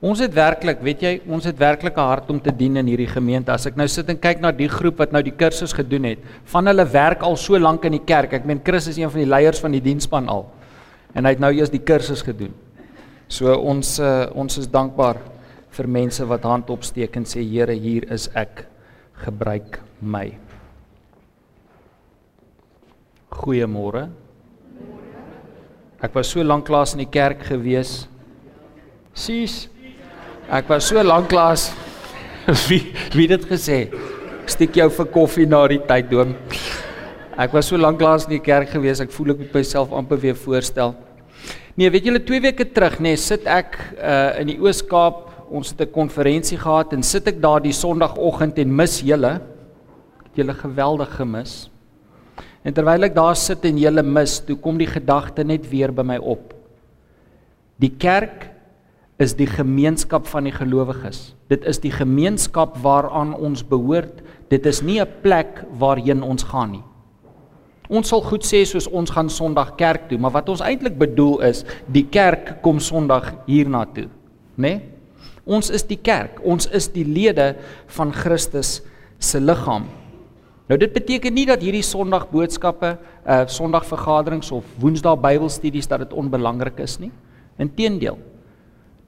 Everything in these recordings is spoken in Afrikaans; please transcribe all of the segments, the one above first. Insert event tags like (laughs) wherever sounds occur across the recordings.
Ons het werklik, weet jy, ons het werklik 'n hart om te dien in hierdie gemeente. As ek nou sit en kyk na die groep wat nou die kursus gedoen het, van hulle werk al so lank in die kerk. Ek meen Chris is een van die leiers van die diensspan al. En hy het nou eers die kursus gedoen. So ons uh, ons is dankbaar vir mense wat hand opsteek en sê Here, hier is ek. Gebruik my. Goeiemôre. Ek was so lank klas in die kerk gewees. Sis Ek was so lank klas (laughs) wie wie dit gesê. Steek jou vir koffie na die tyd dom. Ek was so lank klas in die kerk gewees, ek voel ek moet myself amper weer voorstel. Nee, weet julle 2 weke terug nê, nee, sit ek uh in die Oos-Kaap, ons het 'n konferensie gehad en sit ek daar die Sondagoggend en mis julle. Het julle geweldig gemis. En terwyl ek daar sit en julle mis, toe kom die gedagte net weer by my op. Die kerk is die gemeenskap van die gelowiges. Dit is die gemeenskap waaraan ons behoort. Dit is nie 'n plek waarheen ons gaan nie. Ons sal goed sê soos ons gaan Sondag kerk toe, maar wat ons eintlik bedoel is, die kerk kom Sondag hiernatoe, né? Nee? Ons is die kerk. Ons is die lede van Christus se liggaam. Nou dit beteken nie dat hierdie Sondag boodskappe, uh Sondag vergaderings of Woensdae Bybelstudies dat dit onbelangrik is nie. Inteendeel,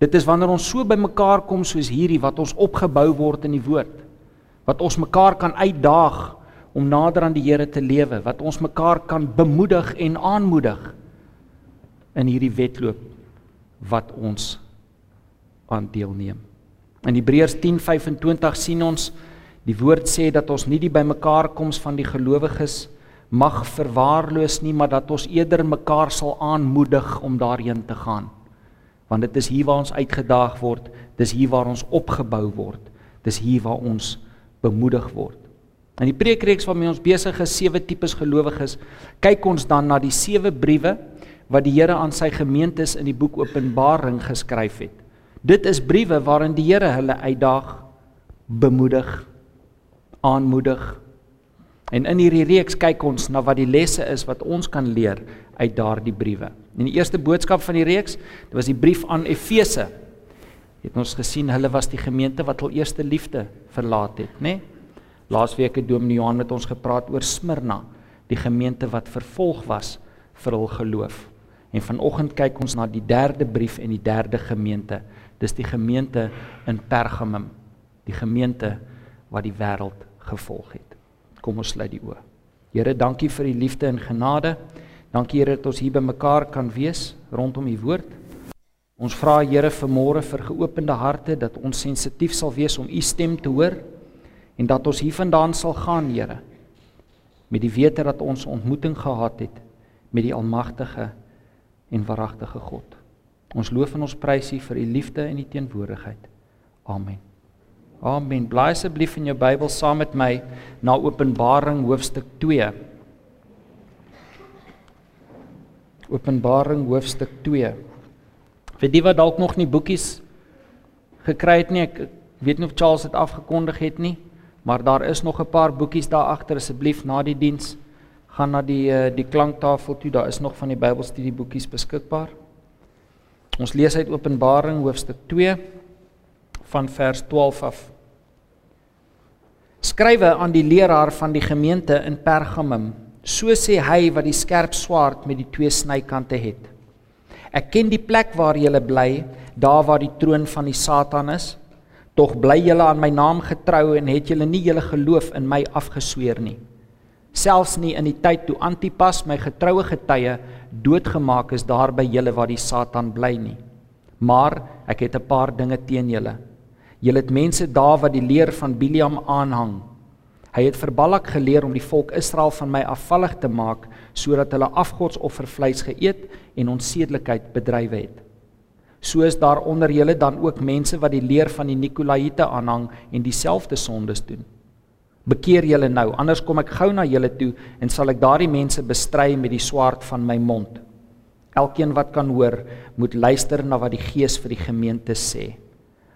Dit is wanneer ons so bymekaar kom soos hierdie wat ons opgebou word in die woord. Wat ons mekaar kan uitdaag om nader aan die Here te lewe, wat ons mekaar kan bemoedig en aanmoedig in hierdie wedloop wat ons aan deelneem. In Hebreërs 10:25 sien ons die woord sê dat ons nie die bymekaar koms van die gelowiges mag verwaarloos nie, maar dat ons eerder mekaar sal aanmoedig om daarheen te gaan want dit is hier waar ons uitgedaag word, dis hier waar ons opgebou word, dis hier waar ons bemoedig word. In die preekreeks waarmee ons besig is, sewe tipes gelowiges, kyk ons dan na die sewe briewe wat die Here aan sy gemeentes in die boek Openbaring geskryf het. Dit is briewe waarin die Here hulle uitdaag, bemoedig, aanmoedig. En in hierdie reeks kyk ons na wat die lesse is wat ons kan leer uit daardie briewe. In die eerste boodskap van die reeks, dit was die brief aan Efese. Het ons gesien hulle was die gemeente wat hul eerste liefde verlaat het, né? Nee? Laasweek het Dominee Johan met ons gepraat oor Smyrna, die gemeente wat vervolg was vir hul geloof. En vanoggend kyk ons na die derde brief en die derde gemeente. Dis die gemeente in Pergamum, die gemeente wat die wêreld gevolg het. Kom ons sluit die oë. Here, dankie vir u liefde en genade. Dankie Here dat ons hier by mekaar kan wees rondom u woord. Ons vra Here vanmôre vir geopende harte dat ons sensitief sal wees om u stem te hoor en dat ons hiervandaan sal gaan Here met die wete dat ons ontmoeting gehad het met die almagtige en waaragtige God. Ons loof en ons prys U vir U liefde en U teenwoordigheid. Amen. Amen. Blaai asseblief in jou Bybel saam met my na Openbaring hoofstuk 2. Openbaring hoofstuk 2. Vir die wat dalk nog nie boekies gekry het nie, ek weet nie of Charles dit afgekondig het nie, maar daar is nog 'n paar boekies daar agter asseblief na die diens gaan na die eh, die klanktafel toe, daar is nog van die Bybelstudie boekies beskikbaar. Ons lees uit Openbaring hoofstuk 2 van vers 12 af. Skrywe aan die leraar van die gemeente in Pergamum So sê hy wat die skerp swaard met die twee snykante het. Ek ken die plek waar jy bly, daar waar die troon van die Satan is. Tog bly julle aan my naam getrou en het julle nie julle geloof in my afgesweer nie. Selfs nie in die tyd toe Antipas my getroue getuie doodgemaak is daar by julle waar die Satan bly nie. Maar ek het 'n paar dinge teen julle. Julle het mense daar wat die leer van Biliam aanhang Hy het vir Balak geleer om die volk Israel van my afvallig te maak sodat hulle afgodsoffervleis geëet en onsedelikheid bedrywe het. So is daar onder julle dan ook mense wat die leer van die Nikolaïte aanhang en dieselfde sondes doen. Bekeer julle nou, anders kom ek gou na julle toe en sal ek daardie mense bestry met die swaard van my mond. Elkeen wat kan hoor, moet luister na wat die Gees vir die gemeente sê.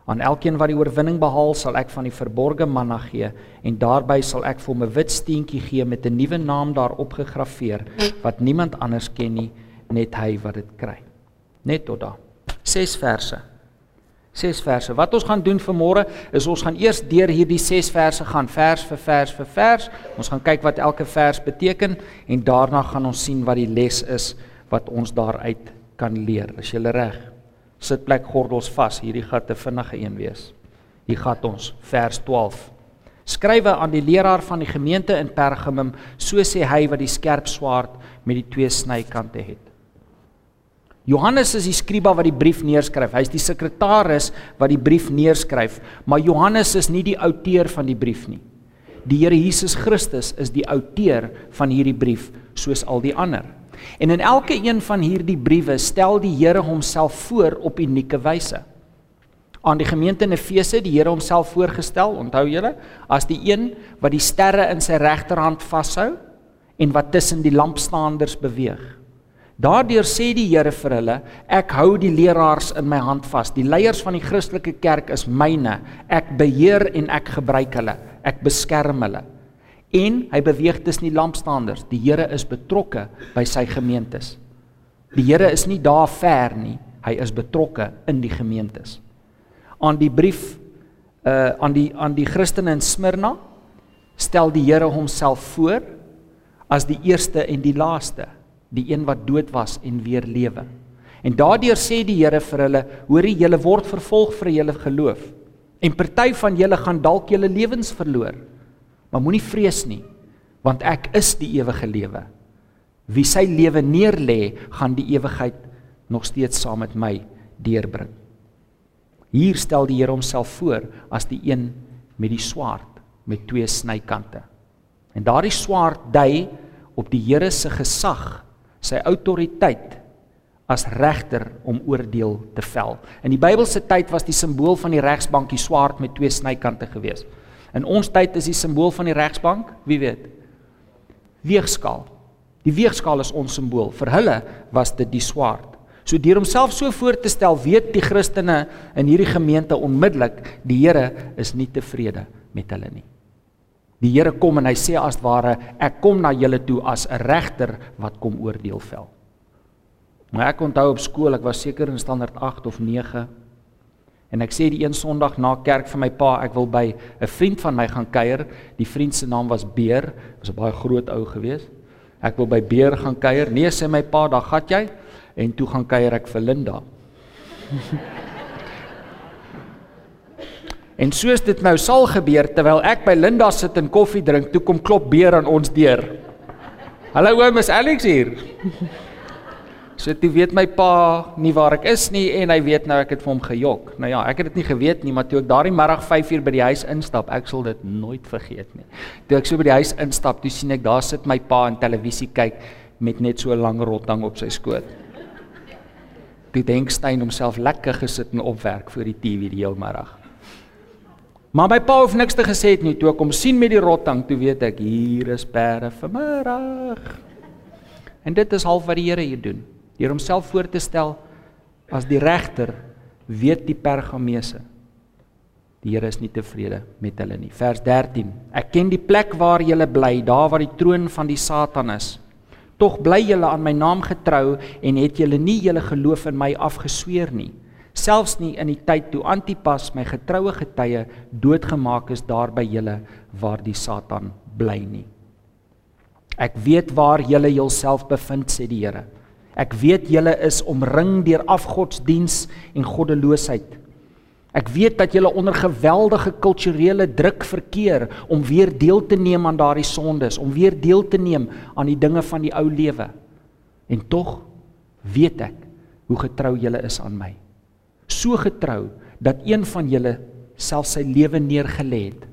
Aan elkeen wat die oorwinning behaal, sal ek van die verborgde manna gee en daarbey sal ek vir hom 'n wit steentjie gee met 'n nuwe naam daarop gegraveer wat niemand anders ken nie, net hy wat dit kry. Net tot daar. 6 verse. 6 verse. Wat ons gaan doen vanmôre is ons gaan eers deur hierdie 6 verse gaan vers vir vers vir vers. Ons gaan kyk wat elke vers beteken en daarna gaan ons sien wat die les is wat ons daaruit kan leer. Is jy reg? Sit plek gordels vas. Hierdie gaan 'n vinnige een wees. Hier gaan ons vers 12. Skrywe aan die leraar van die gemeente in Pergamum, so sê hy wat die skerp swaard met die twee snykante het. Johannes is die skriba wat die brief neerskryf. Hy's die sekretaris wat die brief neerskryf, maar Johannes is nie die outeur van die brief nie. Die Here Jesus Christus is die outeur van hierdie brief soos al die ander. En in elke een van hierdie briewe stel die Here homself voor op unieke wyse. Aan die gemeente in Efese die Here homself voorgestel, onthou julle, as die een wat die sterre in sy regterhand vashou en wat tussen die lampstaanders beweeg. Daardeur sê die Here vir hulle, ek hou die leraars in my hand vas. Die leiers van die Christelike kerk is myne. Ek beheer en ek gebruik hulle. Ek beskerm hulle. En hy beweeg tussen die lampstanders. Die Here is betrokke by sy gemeentes. Die Here is nie daar ver nie. Hy is betrokke in die gemeentes. Aan die brief uh aan die aan die Christene in Smyrna stel die Here homself voor as die eerste en die laaste die een wat dood was en weer lewe. En daardeur sê die Here vir hulle, hoorie julle word vervolg vir julle geloof. En party van julle gaan dalk julle lewens verloor. Maar moenie vrees nie, want ek is die ewige lewe. Wie sy lewe neerlê, gaan die ewigheid nog steeds saam met my deurbring. Hier stel die Here homself voor as die een met die swaard met twee snykante. En daardie swaard dui op die Here se gesag sy autoriteit as regter om oordeel te vel. In die Bybelse tyd was die simbool van die regsbank die swaard met twee snykante gewees. In ons tyd is die simbool van die regsbank, wie weet? Weegskaal. Die weegskaal is ons simbool. Vir hulle was dit die swaard. So deur homself so voor te stel, weet die Christene in hierdie gemeente onmiddellik die Here is nie tevrede met hulle nie. Die Here kom en hy sê as ware ek kom na julle toe as 'n regter wat kom oordeel vel. Maar ek onthou op skool, ek was seker in standaard 8 of 9 en ek sê die een Sondag na kerk vir my pa, ek wil by 'n vriend van my gaan kuier. Die vriend se naam was Beer, was 'n baie groot ou gewees. Ek wil by Beer gaan kuier. Nee sê my pa, daar gat jy en toe gaan kuier ek vir Linda. (laughs) En soos dit nou sal gebeur terwyl ek by Linda sit en koffie drink, toe kom klop beer aan ons deur. Hallo oom, is Alex hier? So jy weet my pa nie waar ek is nie en hy weet nou ek het vir hom gejok. Nou ja, ek het dit nie geweet nie, maar toe ek daardie middag 5uur by die huis instap, ek sal dit nooit vergeet nie. Toe ek so by die huis instap, toe sien ek daar sit my pa in televisie kyk met net so 'n lang rotang op sy skoot. Toe dink Stein homself lekker gesit en opwerk vir die TV die hele middag. Maar my pa hoef niks te gesê het nie toe ek hom sien met die rottang, toe weet ek hier is perde vanmiddag. En dit is half wat die Here hier doen. Deur homself voor te stel as die regter, weet die pergameese. Die Here is nie tevrede met hulle nie. Vers 13. Ek ken die plek waar julle bly, daar waar die troon van die Satan is. Tog bly julle aan my naam getrou en het julle nie julle geloof in my afgesweer nie selfs nie in die tyd toe Antipas my getroue getuie doodgemaak is daar by julle waar die Satan bly nie. Ek weet waar julle julself bevind sê die Here. Ek weet julle is omring deur afgodsdiens en goddeloosheid. Ek weet dat julle onder geweldige kulturele druk verkeer om weer deel te neem aan daardie sondes, om weer deel te neem aan die dinge van die ou lewe. En tog weet ek hoe getrou julle is aan my so getrou dat een van julle self sy lewe neergelê het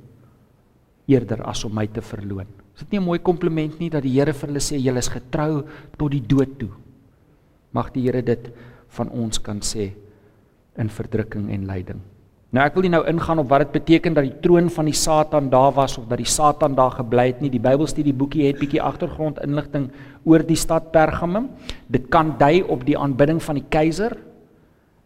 eerder as om my te verloon. Is dit nie 'n mooi kompliment nie dat die Here vir hulle sê julle is getrou tot die dood toe? Mag die Here dit van ons kan sê in verdrukking en lyding. Nou ek wil nie nou ingaan op wat dit beteken dat die troon van die Satan daar was of dat die Satan daar gebly het nie. Die Bybelstudie boekie het bietjie agtergrond inligting oor die stad Pergamum. Dit kan dui op die aanbidding van die keiser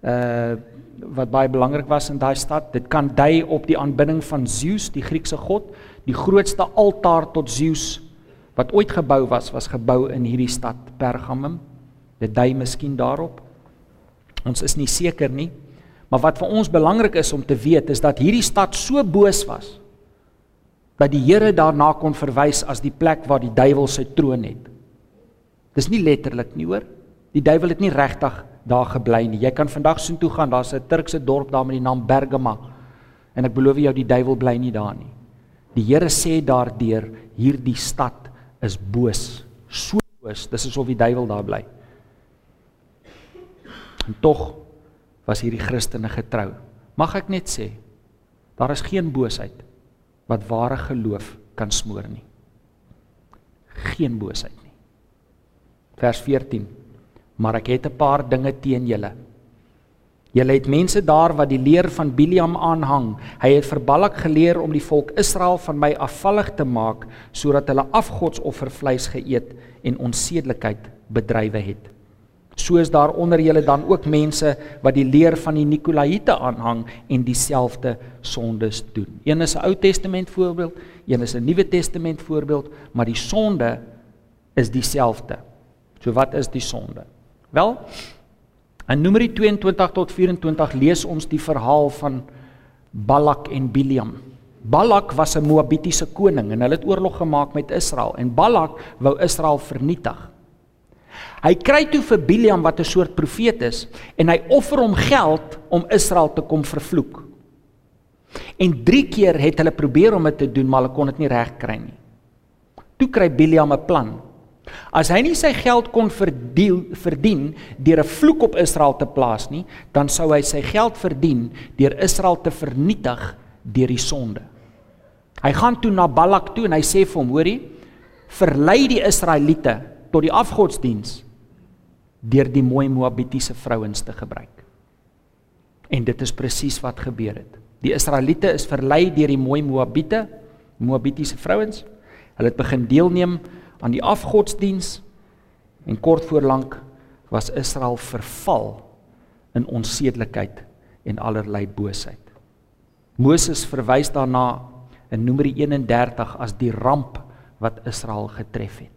uh wat baie belangrik was in daai stad. Dit kan dui op die aanbidding van Zeus, die Griekse god. Die grootste altaar tot Zeus wat ooit gebou was, was gebou in hierdie stad Pergamum. Dit dui miskien daarop. Ons is nie seker nie, Maar wat vir ons belangrik is om te weet is dat hierdie stad so boos was dat die Here daarna kon verwys as die plek waar die duiwel sy troon het. Dis nie letterlik nie, hoor. Die duiwel het nie regtig daar gebly nie. Jy kan vandag soontoe gaan, daar's 'n Turkse dorp daar met die naam Bergama. En ek belowe jou die duiwel bly nie daar nie. Die Here sê daardeur hierdie stad is boos, so boos, dis asof die duiwel daar bly. En tog was hierdie Christene getrou. Mag ek net sê, daar is geen boosheid wat ware geloof kan smoor nie. Geen boosheid nie. Vers 14. Maar ek het 'n paar dinge teen julle. Julle het mense daar wat die leer van Biliam aanhang. Hy het vir Balak geleer om die volk Israel van my afvallig te maak sodat hulle afgodsoffervleis geëet en onsedelikheid bedrywe het. So is daar onder julle dan ook mense wat die leer van die Nikolaïte aanhang en dieselfde sondes doen. Een is 'n Ou Testament voorbeeld, een is 'n Nuwe Testament voorbeeld, maar die sonde is dieselfde. So wat is die sonde? Wel, in Numeri 22 tot 24 lees ons die verhaal van Balak en Biliam. Balak was 'n Moabitiese koning en hulle het oorlog gemaak met Israel en Balak wou Israel vernietig. Hy kry toe vir Biliam wat 'n soort profeet is en hy offer hom geld om Israel te kom vervloek. En 3 keer het hulle probeer om dit te doen, maar hulle kon dit nie regkry nie. Toe kry Biliam 'n plan. As hy nie sy geld kon verdien verdien deur 'n vloek op Israel te plaas nie, dan sou hy sy geld verdien deur Israel te vernietig deur die sonde. Hy gaan toe na Balak toe en hy sê vir hom: "Hoorie, verlei die Israeliete tot die afgodsdiens deur die mooi Moabitiese vrouens te gebruik. En dit is presies wat gebeur het. Die Israeliete is verlei deur die mooi Moabite, Moabitiese vrouens. Hulle het begin deelneem aan die afgodsdiens en kort voor lank was Israel verval in onsedelikheid en allerlei boosheid. Moses verwys daarna in Numeri 31 as die ramp wat Israel getref het.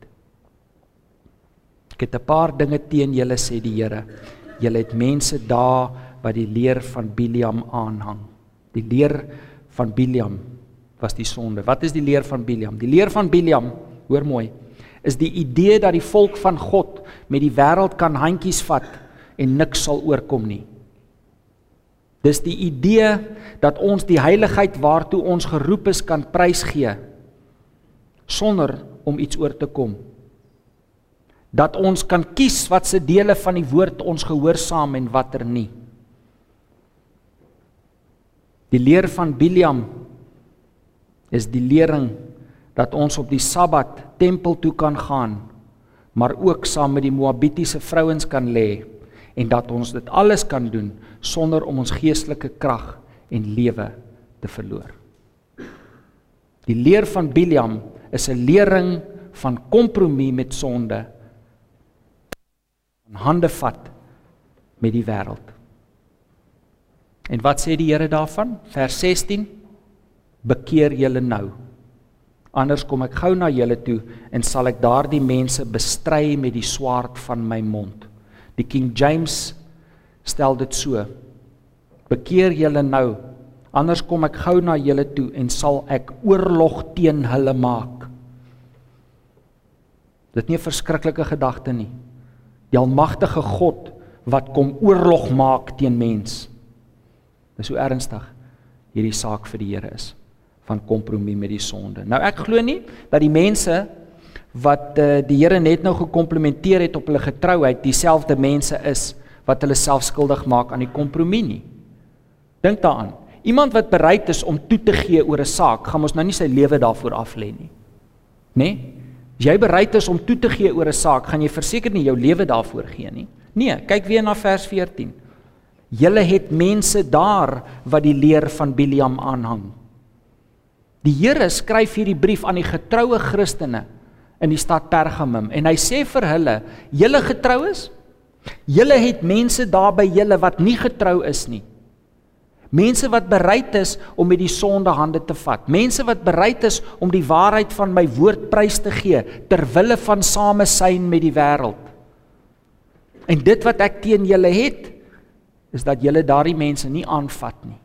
Ek het 'n paar dinge teen julle sê die Here. Julle het mense daar wat die leer van Biliam aanhang. Die leer van Biliam was die sonde. Wat is die leer van Biliam? Die leer van Biliam, hoor mooi, is die idee dat die volk van God met die wêreld kan handjies vat en niks sal oorkom nie. Dis die idee dat ons die heiligheid waartoe ons geroep is kan prysgee sonder om iets oor te kom dat ons kan kies wat se dele van die woord ons gehoorsaam en watter nie. Die leer van Biliam is die lering dat ons op die Sabbat tempel toe kan gaan, maar ook saam met die Moabitiese vrouens kan lê en dat ons dit alles kan doen sonder om ons geestelike krag en lewe te verloor. Die leer van Biliam is 'n lering van kompromie met sonde in hande vat met die wêreld. En wat sê die Here daarvan? Vers 16: Bekeer julle nou. Anders kom ek gou na julle toe en sal ek daardie mense bestry met die swaard van my mond. Die King James stel dit so: Bekeer julle nou. Anders kom ek gou na julle toe en sal ek oorlog teen hulle maak. Dit is nie 'n verskriklike gedagte nie die almagtige God wat kom oorlog maak teen mens. Dis so ernstig hierdie saak vir die Here is van kompromie met die sonde. Nou ek glo nie dat die mense wat uh, die Here net nou gekomplimenteer het op hulle getrouheid dieselfde mense is wat hulle self skuldig maak aan die kompromie nie. Dink daaraan. Iemand wat bereid is om toe te gee oor 'n saak, gaan mos nou nie sy lewe daarvoor af lê nie. Né? Nee? As jy bereid is om toe te gee oor 'n saak, gaan jy verseker nie jou lewe daarvoor gee nie. Nee, kyk weer na vers 14. Julle het mense daar wat die leer van Biliam aanhang. Die Here skryf hierdie brief aan die getroue Christene in die stad Pergamum en hy sê vir hulle: "Julle getroues, julle het mense daar by julle wat nie getrou is nie. Mense wat bereid is om met die sonde hande te vat. Mense wat bereid is om die waarheid van my woord prys te gee ter wille van samesyn met die wêreld. En dit wat ek teen julle het, is dat julle daardie mense nie aanvat nie.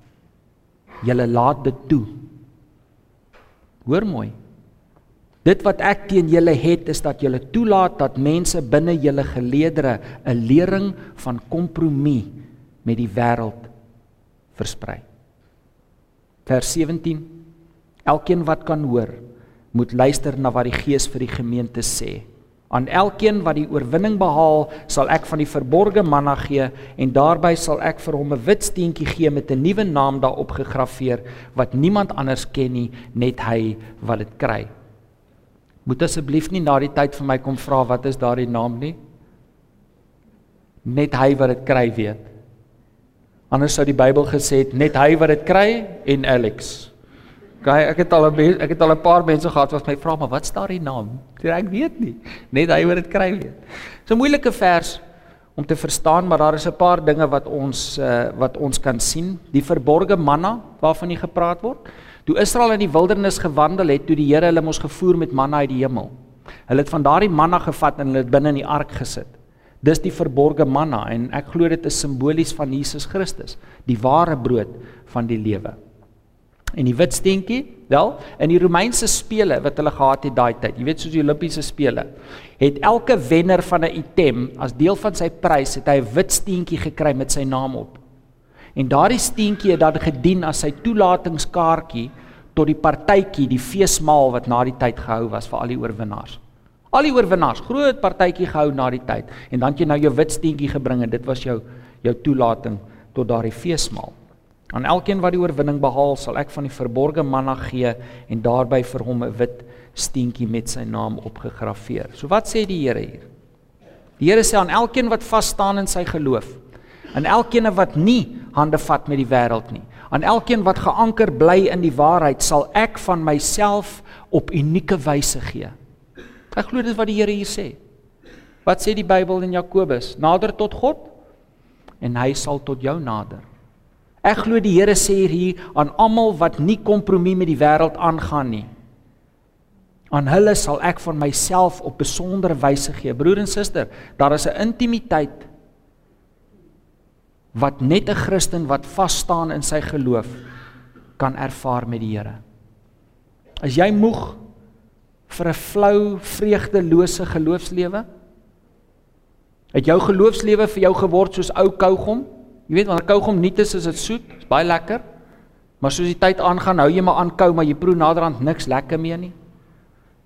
Julle laat dit toe. Hoor mooi. Dit wat ek teen julle het is dat julle toelaat dat mense binne julle geleedere 'n lering van kompromie met die wêreld versprei. Vers 17 Elkeen wat kan hoor, moet luister na wat die Gees vir die gemeente sê. Aan elkeen wat die oorwinning behaal, sal ek van die verborgde manna gee en daarbey sal ek vir hom 'n wit steentjie gee met 'n nuwe naam daarop gegraveer wat niemand anders ken nie, net hy wat dit kry. Moet asseblief nie na die tyd vir my kom vra wat is daardie naam nie. Net hy wat dit kry weet. Anders sou die Bybel gesê het net hy wat dit kry en Alex. Kyk, ek het al 'n ek het al 'n paar mense gehad wat my vra, maar wat staan die naam? Sê ek weet nie. Net hy wat dit kry weet. Dis 'n moeilike vers om te verstaan, maar daar is 'n paar dinge wat ons uh, wat ons kan sien. Die verborgde manna waarvan hier gepraat word. Toe Israel in die wildernis gewandel het, toe die Here hulle mos gevoer met manna uit die hemel. Hulle het van daardie manna gevat en hulle dit binne in die ark gesit. Dis die verborgde manna en ek glo dit is simbolies van Jesus Christus, die ware brood van die lewe. En die wit steentjie, wel, in die Romeinse spele wat hulle gehad het daai tyd, jy weet soos die Olimpiese spele, het elke wenner van 'n item as deel van sy prys het hy 'n wit steentjie gekry met sy naam op. En daardie steentjie het dan gedien as sy toelatingskaartjie tot die partytjie, die feesmaal wat na die tyd gehou was vir al die oorwinnaars. Al die oorwinnaars, groot partytjie gehou na die tyd en dan het jy nou jou wit steentjie gebring en dit was jou jou toelating tot daardie feesmaal. Aan elkeen wat die oorwinning behaal, sal ek van die verborgde manna gee en daarbey vir hom 'n wit steentjie met sy naam opgegraveer. So wat sê die Here hier? Die Here sê aan elkeen wat vas staan in sy geloof, aan elkeen wat nie hande vat met die wêreld nie, aan elkeen wat geanker bly in die waarheid, sal ek van myself op unieke wyse gee. Ek glo dit wat die Here hier sê. Wat sê die Bybel in Jakobus? Nader tot God en hy sal tot jou nader. Ek glo die Here sê hier aan almal wat nie kompromie met die wêreld aangaan nie. Aan hulle sal ek van myself op besondere wyse gee. Broer en suster, daar is 'n intimiteit wat net 'n Christen wat vas staan in sy geloof kan ervaar met die Here. As jy moeg vir 'n flou, vreugdelose geloofslewe, het jou geloofslewe vir jou geword soos ou kougom? Jy weet wanneer kougom nuut is, is dit soet, is baie lekker. Maar soos die tyd aangaan, hou jy maar aan kou, maar jy proe naderhand niks lekker meer nie.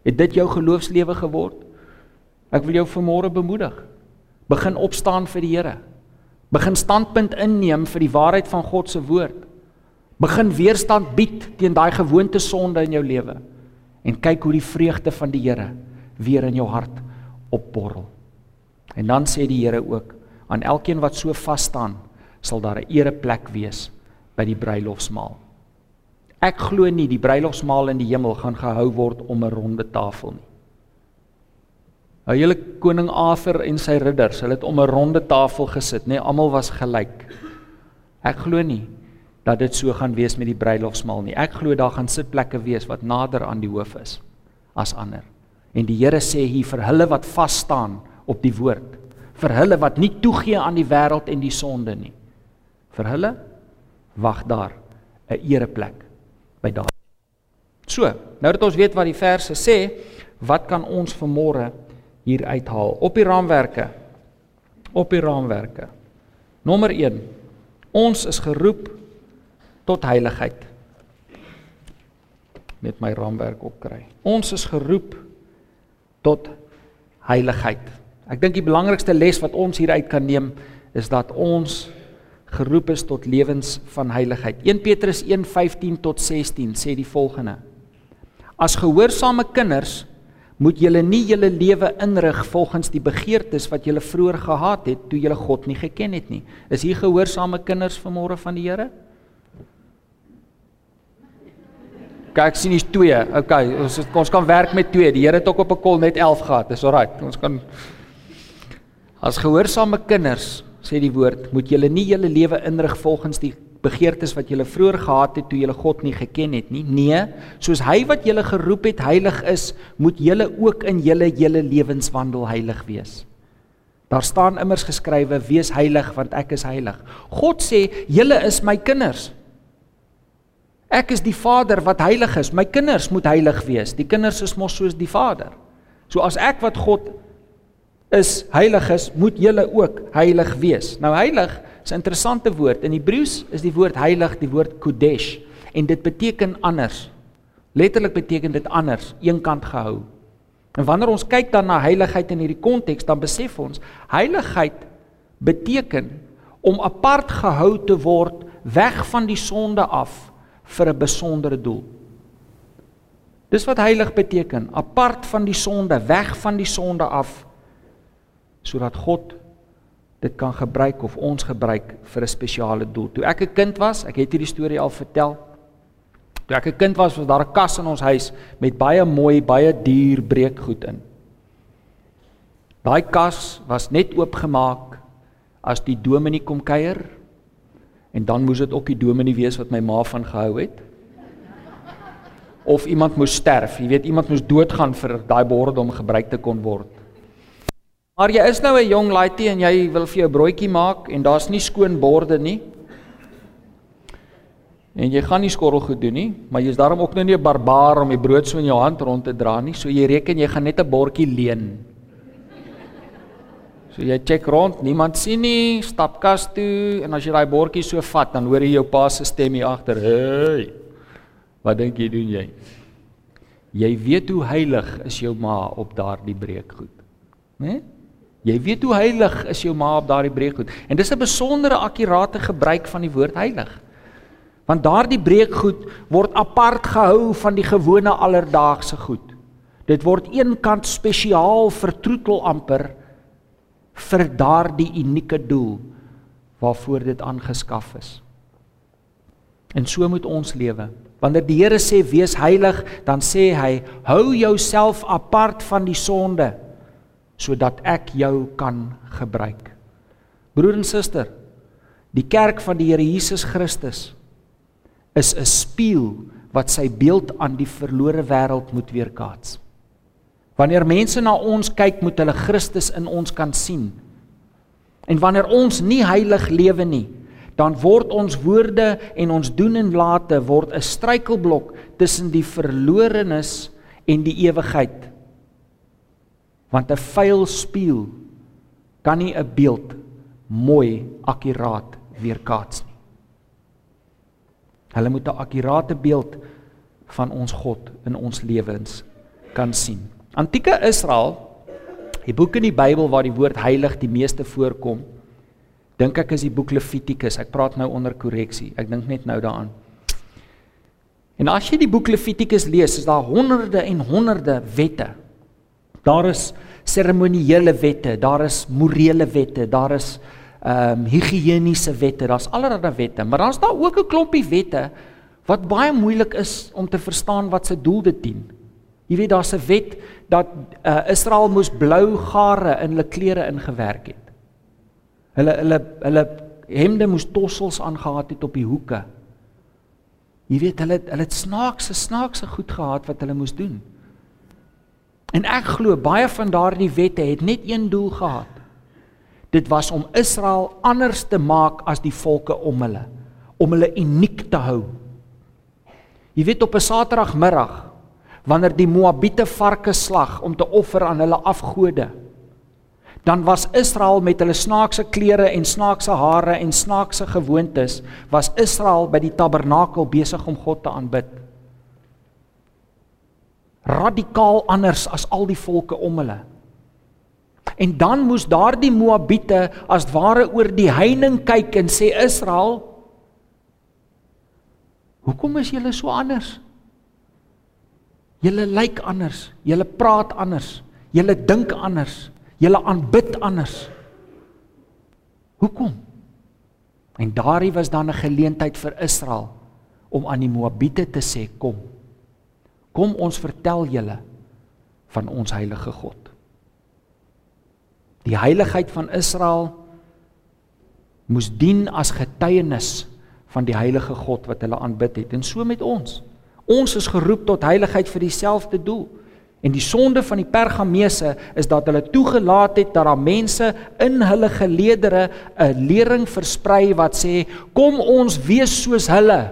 Het dit jou geloofslewe geword? Ek wil jou vanmôre bemoedig. Begin opstaan vir die Here. Begin standpunt inneem vir die waarheid van God se woord. Begin weerstand bied teen daai gewoonte sonde in jou lewe en kyk hoe die vreugde van die Here weer in jou hart opborrel. En dan sê die Here ook aan elkeen wat so vas staan, sal daar 'n ereplek wees by die bruilofsmaal. Ek glo nie die bruilofsmaal in die hemel gaan gehou word om 'n ronde tafel nie. Hou julle koning Arthur en sy ridders, hulle het om 'n ronde tafel gesit, nê, nee, almal was gelyk. Ek glo nie dat dit so gaan wees met die bruilofsmaal nie. Ek glo daar gaan sitplekke wees wat nader aan die hoof is as ander. En die Here sê hier vir hulle wat vas staan op die woord, vir hulle wat nie toegee aan die wêreld en die sonde nie vir hulle wag daar 'n ereplek by daai. So, nou dat ons weet wat die verse sê, wat kan ons vanmôre hier uithaal op die raamwerke? Op die raamwerke. Nommer 1. Ons is geroep tot heiligheid. Met my raamwerk opkry. Ons is geroep tot heiligheid. Ek dink die belangrikste les wat ons hieruit kan neem is dat ons geroep is tot lewens van heiligheid. 1 Petrus 1:15 tot 16 sê die volgende: As gehoorsame kinders moet julle nie julle lewe inrig volgens die begeertes wat julle vroeër gehad het toe julle God nie geken het nie. Is hier gehoorsame kinders vanmôre van die Here? Kyk, sien hier's 2. Okay, ons ons kan werk met 2. Die Here het ook op 'n kol net 11 gehad. Dis alraai. Ons kan As gehoorsame kinders sê die woord, moet julle nie julle lewe inrig volgens die begeertes wat julle vroeër gehad het toe julle God nie geken het nie. Nee, soos hy wat julle geroep het heilig is, moet julle ook in julle hele lewenswandel heilig wees. Daar staan immers geskrywe: "Wees heilig, want ek is heilig." God sê: "Julle is my kinders." Ek is die Vader wat heilig is. My kinders moet heilig wees. Die kinders is mos soos die Vader. So as ek wat God is heilig is, moet julle ook heilig wees. Nou heilig is 'n interessante woord. In Hebreëus is die woord heilig die woord kodesh en dit beteken anders. Letterlik beteken dit anders, eenkant gehou. En wanneer ons kyk dan na heiligheid in hierdie konteks, dan besef ons heiligheid beteken om apart gehou te word weg van die sonde af vir 'n besondere doel. Dis wat heilig beteken, apart van die sonde, weg van die sonde af sodat God dit kan gebruik of ons gebruik vir 'n spesiale doel. Toe ek 'n kind was, ek het hierdie storie al vertel. Toe ek 'n kind was, was daar 'n kas in ons huis met baie mooi, baie duur breekgoed in. Daai kas was net oopgemaak as die dominee kom kuier En dan moes dit ook die dominee wees wat my ma van gehou het. Of iemand moes sterf, jy weet iemand moes doodgaan vir daai bord om gebruik te kon word. Maar jy is nou 'n jong laaitie en jy wil vir jou broodjie maak en daar's nie skoon borde nie. En jy gaan nie skorrelgoed doen nie, maar jy's daarom ook nou nie 'n barbaar om die brood so in jou hand rond te dra nie. So jy reken jy gaan net 'n bordjie leen. So jy check rond, niemand sien nie, stap kas toe en as jy daai bordjie so vat, dan hoor jy jou pa se stem hier agter. Hey. Wat dink jy doen jy? Jy weet hoe heilig is jou ma op daardie breekgoed. Né? Nee? Jy weet hoe heilig is jou ma op daardie breekgoed. En dis 'n besondere akkurate gebruik van die woord heilig. Want daardie breekgoed word apart gehou van die gewone alledaagse goed. Dit word eenkant spesiaal vertroetel amper vir daardie unieke doel waarvoor dit aangeskaf is. En so moet ons lewe. Wanneer die Here sê wees heilig, dan sê hy hou jouself apart van die sonde sodat ek jou kan gebruik. Broer en suster, die kerk van die Here Jesus Christus is 'n spieël wat sy beeld aan die verlore wêreld moet weerkaats. Wanneer mense na ons kyk, moet hulle Christus in ons kan sien. En wanneer ons nie heilig lewe nie, dan word ons woorde en ons doen en late word 'n struikelblok tussen die verlorenes en die ewigheid. Want 'n vuil spieël kan nie 'n beeld mooi akkuraat weerkaats nie. Hulle moet 'n akkurate beeld van ons God in ons lewens kan sien. Antieke Israel, die boek in die Bybel waar die woord heilig die meeste voorkom, dink ek is die boek Levitikus. Ek praat nou onder korreksie. Ek dink net nou daaraan. En as jy die boek Levitikus lees, is daar honderde en honderde wette. Daar is seremonieele wette, daar is morele wette, daar is ehm um, higiëniese wette, daar's allerlei wette, maar dan's daar ook 'n klompie wette wat baie moeilik is om te verstaan wat se doel dit dien. Jy weet daar's 'n wet dat uh, Israel moes blou gare in hulle klere ingewerk het. Hulle hulle hulle hemde moes tossels aangehad het op die hoeke. Jy weet hulle hulle het snaakse snaakse goed gehad wat hulle moes doen. En ek glo baie van daardie wette het net een doel gehad. Dit was om Israel anders te maak as die volke om hulle, om hulle uniek te hou. Jy weet op 'n Saterdagmiddag wanneer die Moabiete varke slag om te offer aan hulle afgode. Dan was Israel met hulle snaakse klere en snaakse hare en snaakse gewoontes, was Israel by die tabernakel besig om God te aanbid. Radikaal anders as al die volke om hulle. En dan moes daardie Moabiete as ware oor die heining kyk en sê Israel, "Hoekom is julle so anders?" Julle lyk anders, julle praat anders, julle dink anders, julle aanbid anders. Hoekom? En daardie was dan 'n geleentheid vir Israel om aan die Moabiete te sê kom. Kom ons vertel julle van ons heilige God. Die heiligheid van Israel moes dien as getuienis van die heilige God wat hulle aanbid het en so met ons. Ons is geroep tot heiligheid vir dieselfde doel. En die sonde van die Pergamese is dat hulle toegelaat het dat daar mense in hulle geleedere 'n lering versprei wat sê kom ons wees soos hulle.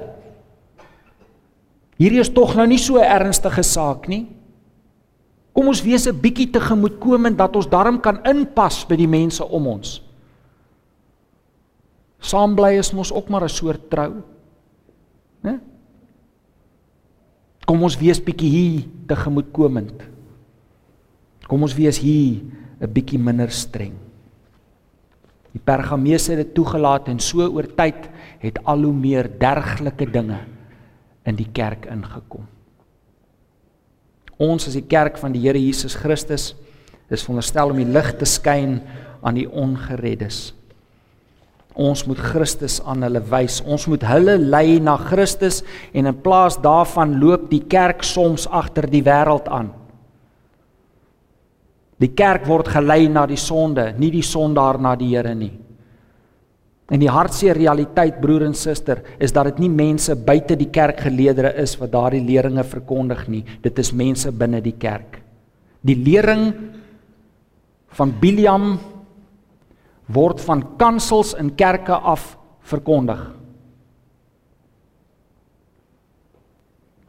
Hierdie is tog nou nie so 'n ernstige saak nie. Kom ons wees 'n bietjie tegemoetkomend dat ons darm kan inpas by die mense om ons. Saambly is mos ook maar 'n soort trou. Né? Kom ons wees bietjie hier tegemoetkomend. Kom ons wees hier 'n bietjie minder streng. Die Pergamese het dit toegelaat en so oor tyd het al hoe meer dergelike dinge in die kerk ingekom. Ons as die kerk van die Here Jesus Christus is veronderstel om die lig te skyn aan die ongereddes. Ons moet Christus aan hulle wys. Ons moet hulle lei na Christus en in plaas daarvan loop die kerk soms agter die wêreld aan. Die kerk word gelei na die sonde, nie die sondaar na die Here nie. En die hartseer realiteit broer en suster is dat dit nie mense buite die kerkgeleedere is wat daardie leringe verkondig nie. Dit is mense binne die kerk. Die lering van Biliam word van kansels in kerke af verkondig.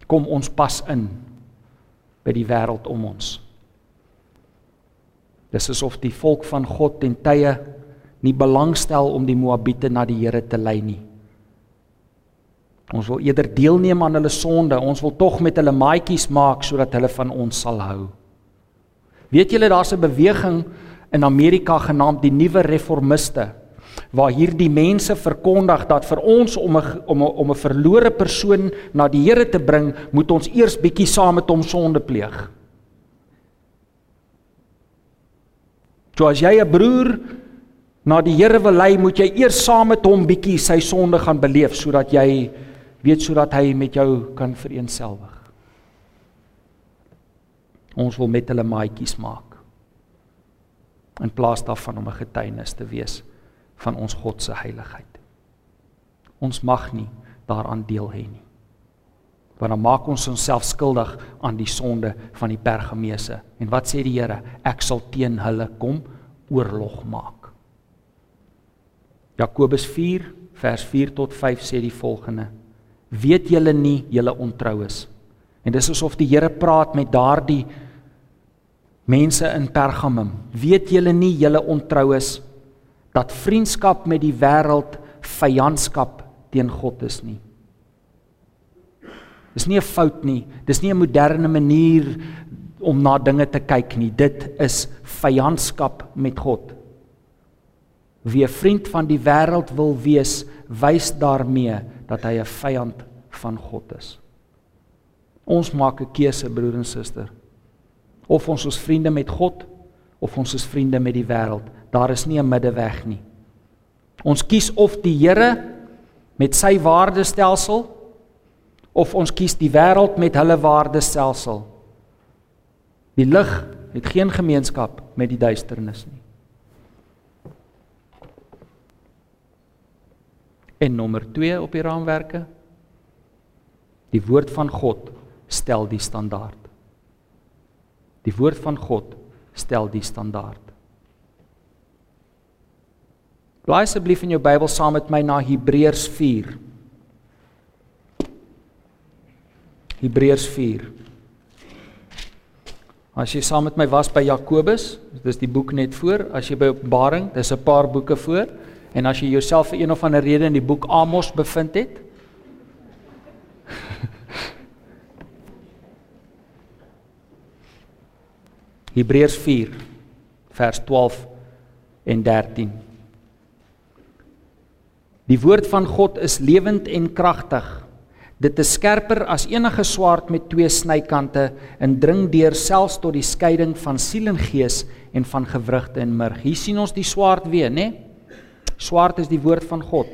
Kom ons pas in by die wêreld om ons. Dis asof die volk van God ten tye nie belangstel om die Moabiete na die Here te lei nie. Ons wil eerder deelneem aan hulle sonde. Ons wil tog met hulle maatjies maak sodat hulle van ons sal hou. Weet julle daar's 'n beweging in Amerika genaamd die Nuwe Reformiste waar hierdie mense verkondig dat vir ons om 'n om 'n om 'n verlore persoon na die Here te bring, moet ons eers bietjie saam met hom sonde pleeg. So as jy 'n broer na die Here wil lei, moet jy eers saam met hom bietjie sy sonde gaan beleef sodat jy weet sodat hy met jou kan vereensgewig. Ons wil met hulle maatjies maak in plaas daarvan om 'n getuienis te wees van ons God se heiligheid. Ons mag nie daaraan deel hê nie. Want dan maak ons onsself skuldig aan die sonde van die Pergamese. En wat sê die Here? Ek sal teen hulle kom oorlog maak. Jakobus 4 vers 4 tot 5 sê die volgende: Weet julle nie julle ontrou is? En dis asof die Here praat met daardie Mense in Pergamum, weet julle nie julle ontrou is dat vriendskap met die wêreld vyandskap teen God is nie. Dis nie 'n fout nie. Dis nie 'n moderne manier om na dinge te kyk nie. Dit is vyandskap met God. Wie 'n vriend van die wêreld wil wees, wys daarmee dat hy 'n vyand van God is. Ons maak 'n keuse, broer en suster of ons is vriende met God of ons is vriende met die wêreld. Daar is nie 'n middeweg nie. Ons kies of die Here met sy waardestelsel of ons kies die wêreld met hulle waardestelsel. Die lig het geen gemeenskap met die duisternis nie. En nommer 2 op die raamwerke. Die woord van God stel die standaard. Die woord van God stel die standaard. Blaai asseblief in jou Bybel saam met my na Hebreërs 4. Hebreërs 4. As jy saam met my was by Jakobus, dis die boek net voor, as jy by Openbaring, dis 'n paar boeke voor, en as jy jouself vir een of ander rede in die boek Amos bevind het, Hebreërs 4 vers 12 en 13. Die woord van God is lewend en kragtig. Dit is skerper as enige swaard met twee snykante en dring deur selfs tot die skeiding van siel en gees en van gewrigte en murg. Hier sien ons die swaard weer, né? Swaard is die woord van God.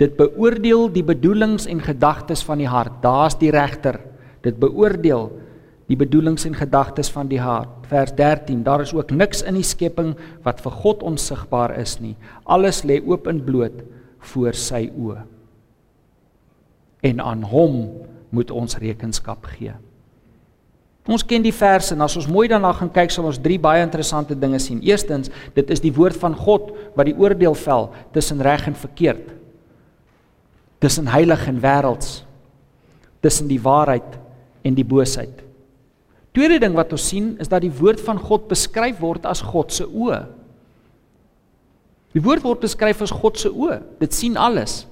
Dit beoordeel die bedoelings en gedagtes van die hart. Daar's die regter. Dit beoordeel die bedoelings en gedagtes van die hart. Vers 13: Daar is ook niks in die skepping wat vir God onsigbaar is nie. Alles lê oop en bloot voor sy oë. En aan hom moet ons rekenskap gee. Ons ken die verse en as ons mooi daarna gaan kyk, sal ons drie baie interessante dinge sien. Eerstens, dit is die woord van God wat die oordeel vel tussen reg en verkeerd. Tussen heilig en wêrelds. Tussen die waarheid en die boosheid. Tweede ding wat ons sien is dat die woord van God beskryf word as God se oë. Die woord word beskryf as God se oë. Dit sien alles.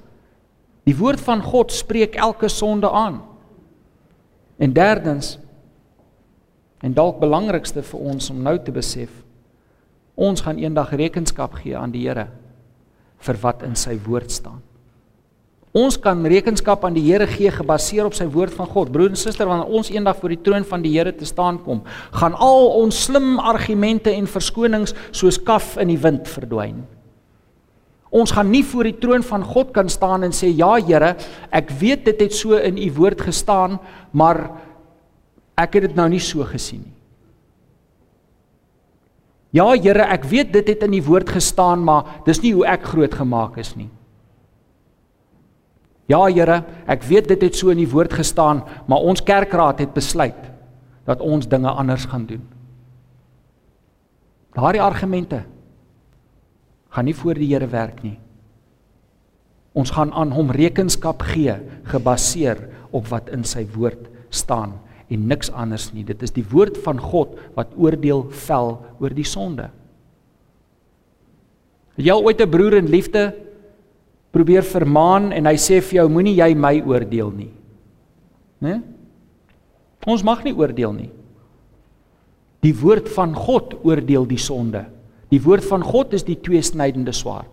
Die woord van God spreek elke sonde aan. En derdens en dalk belangrikste vir ons om nou te besef, ons gaan eendag rekenskap gee aan die Here vir wat in sy woord staan. Ons kan rekenskap aan die Here gee gebaseer op sy woord van God. Broer en suster, wanneer ons eendag voor die troon van die Here te staan kom, gaan al ons slim argumente en verskonings soos kaf in die wind verdwyn. Ons gaan nie voor die troon van God kan staan en sê ja Here, ek weet dit het so in u woord gestaan, maar ek het dit nou nie so gesien nie. Ja Here, ek weet dit het in u woord gestaan, maar dis nie hoe ek groot gemaak is nie. Ja Here, ek weet dit het so in die woord gestaan, maar ons kerkraad het besluit dat ons dinge anders gaan doen. Daardie argumente gaan nie voor die Here werk nie. Ons gaan aan hom rekenskap gee gebaseer op wat in sy woord staan en niks anders nie. Dit is die woord van God wat oordeel vel oor die sonde. Het jy ooit 'n broer in liefde probeer vermaan en hy sê vir jou moenie jy my oordeel nie. Né? Ons mag nie oordeel nie. Die woord van God oordeel die sonde. Die woord van God is die tweesnydende swaard.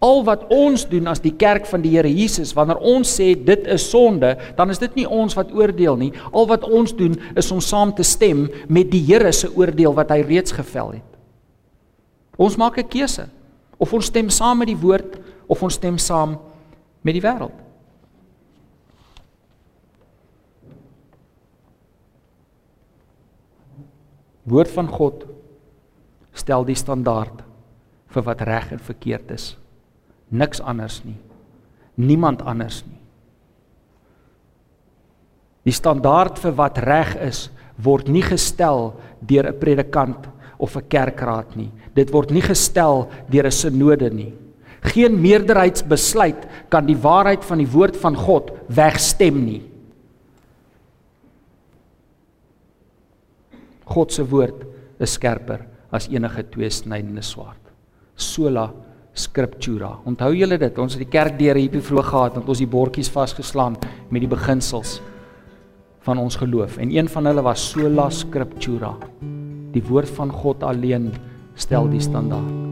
Al wat ons doen as die kerk van die Here Jesus, wanneer ons sê dit is sonde, dan is dit nie ons wat oordeel nie. Al wat ons doen is om saam te stem met die Here se oordeel wat hy reeds gevel het. Ons maak 'n keuse. Of ons stem saam met die woord of ons stem saam met die wêreld. Woord van God stel die standaard vir wat reg en verkeerd is. Niks anders nie. Niemand anders nie. Die standaard vir wat reg is word nie gestel deur 'n predikant of 'n kerkraad nie. Dit word nie gestel deur 'n sinode nie. Geen meerderheidsbesluit kan die waarheid van die woord van God wegstem nie. God se woord is skerper as enige tweesnydende swaard. Sola scriptura. Onthou julle dit? Ons het die kerk deur hierdie vroeg gehad dat ons die bordjies vasgeslaan met die beginsels van ons geloof en een van hulle was sola scriptura. Die woord van God alleen stel die standaard.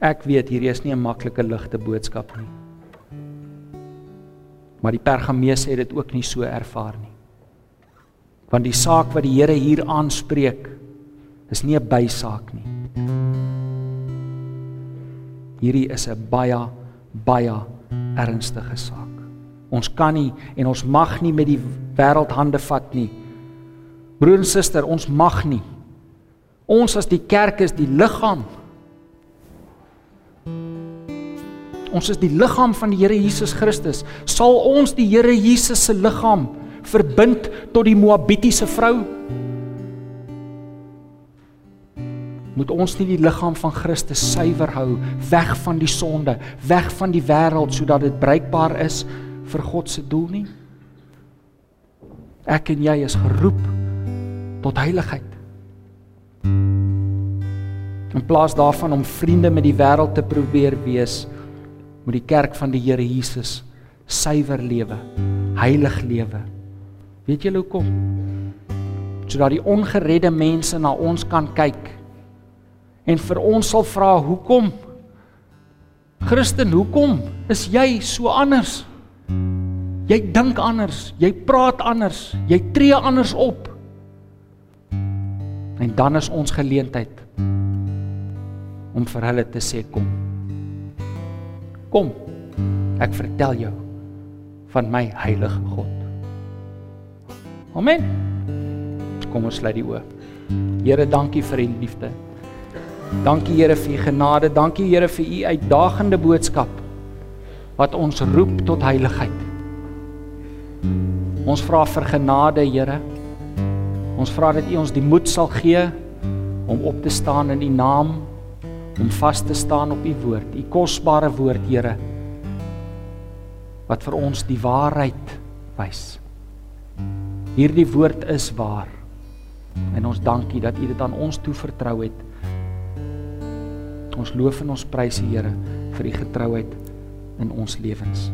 Ek weet hierdie is nie 'n maklike ligte boodskap nie. Maar die Pergamees het dit ook nie so ervaar nie. Want die saak wat die Here hier aanspreek is nie 'n bysaak nie. Hierdie is 'n baie baie ernstige saak. Ons kan nie en ons mag nie met die wêreld hande vat nie. Broer en suster, ons mag nie. Ons as die kerk is die liggaam Ons is die liggaam van die Here Jesus Christus. Sal ons die Here Jesus se liggaam verbind tot die Moabitiese vrou? Moet ons nie die liggaam van Christus suiwer hou, weg van die sonde, weg van die wêreld sodat dit bruikbaar is vir God se doel nie? Ek en jy is geroep tot heiligheid. In plaas daarvan om vriende met die wêreld te probeer wees, moet die kerk van die Here Jesus suiwer lewe, heilig lewe. Weet julle hoekom? Sodat die ongeredde mense na ons kan kyk en vir ons sal vra hoekom? Christen, hoekom is jy so anders? Jy dink anders, jy praat anders, jy tree anders op. En dan is ons geleentheid om vir hulle te sê kom. Kom. Ek vertel jou van my heilige God. Amen. Kom ons sluit die oë. Here, dankie vir u liefde. Dankie Here vir u genade. Dankie Here vir u uitdagende boodskap wat ons roep tot heiligheid. Ons vra vir genade, Here. Ons vra dat U ons die moed sal gee om op te staan in U naam, om vas te staan op U woord, U kosbare woord, Here, wat vir ons die waarheid wys. Hierdie woord is waar. En ons dankie dat U dit aan ons toevertrou het. Ons loof en ons prys U Here vir U getrouheid in ons lewens.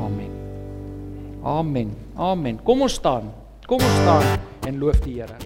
Amen. Amen. Amen. Kom ons staan. Kom ons staan en loof die Here.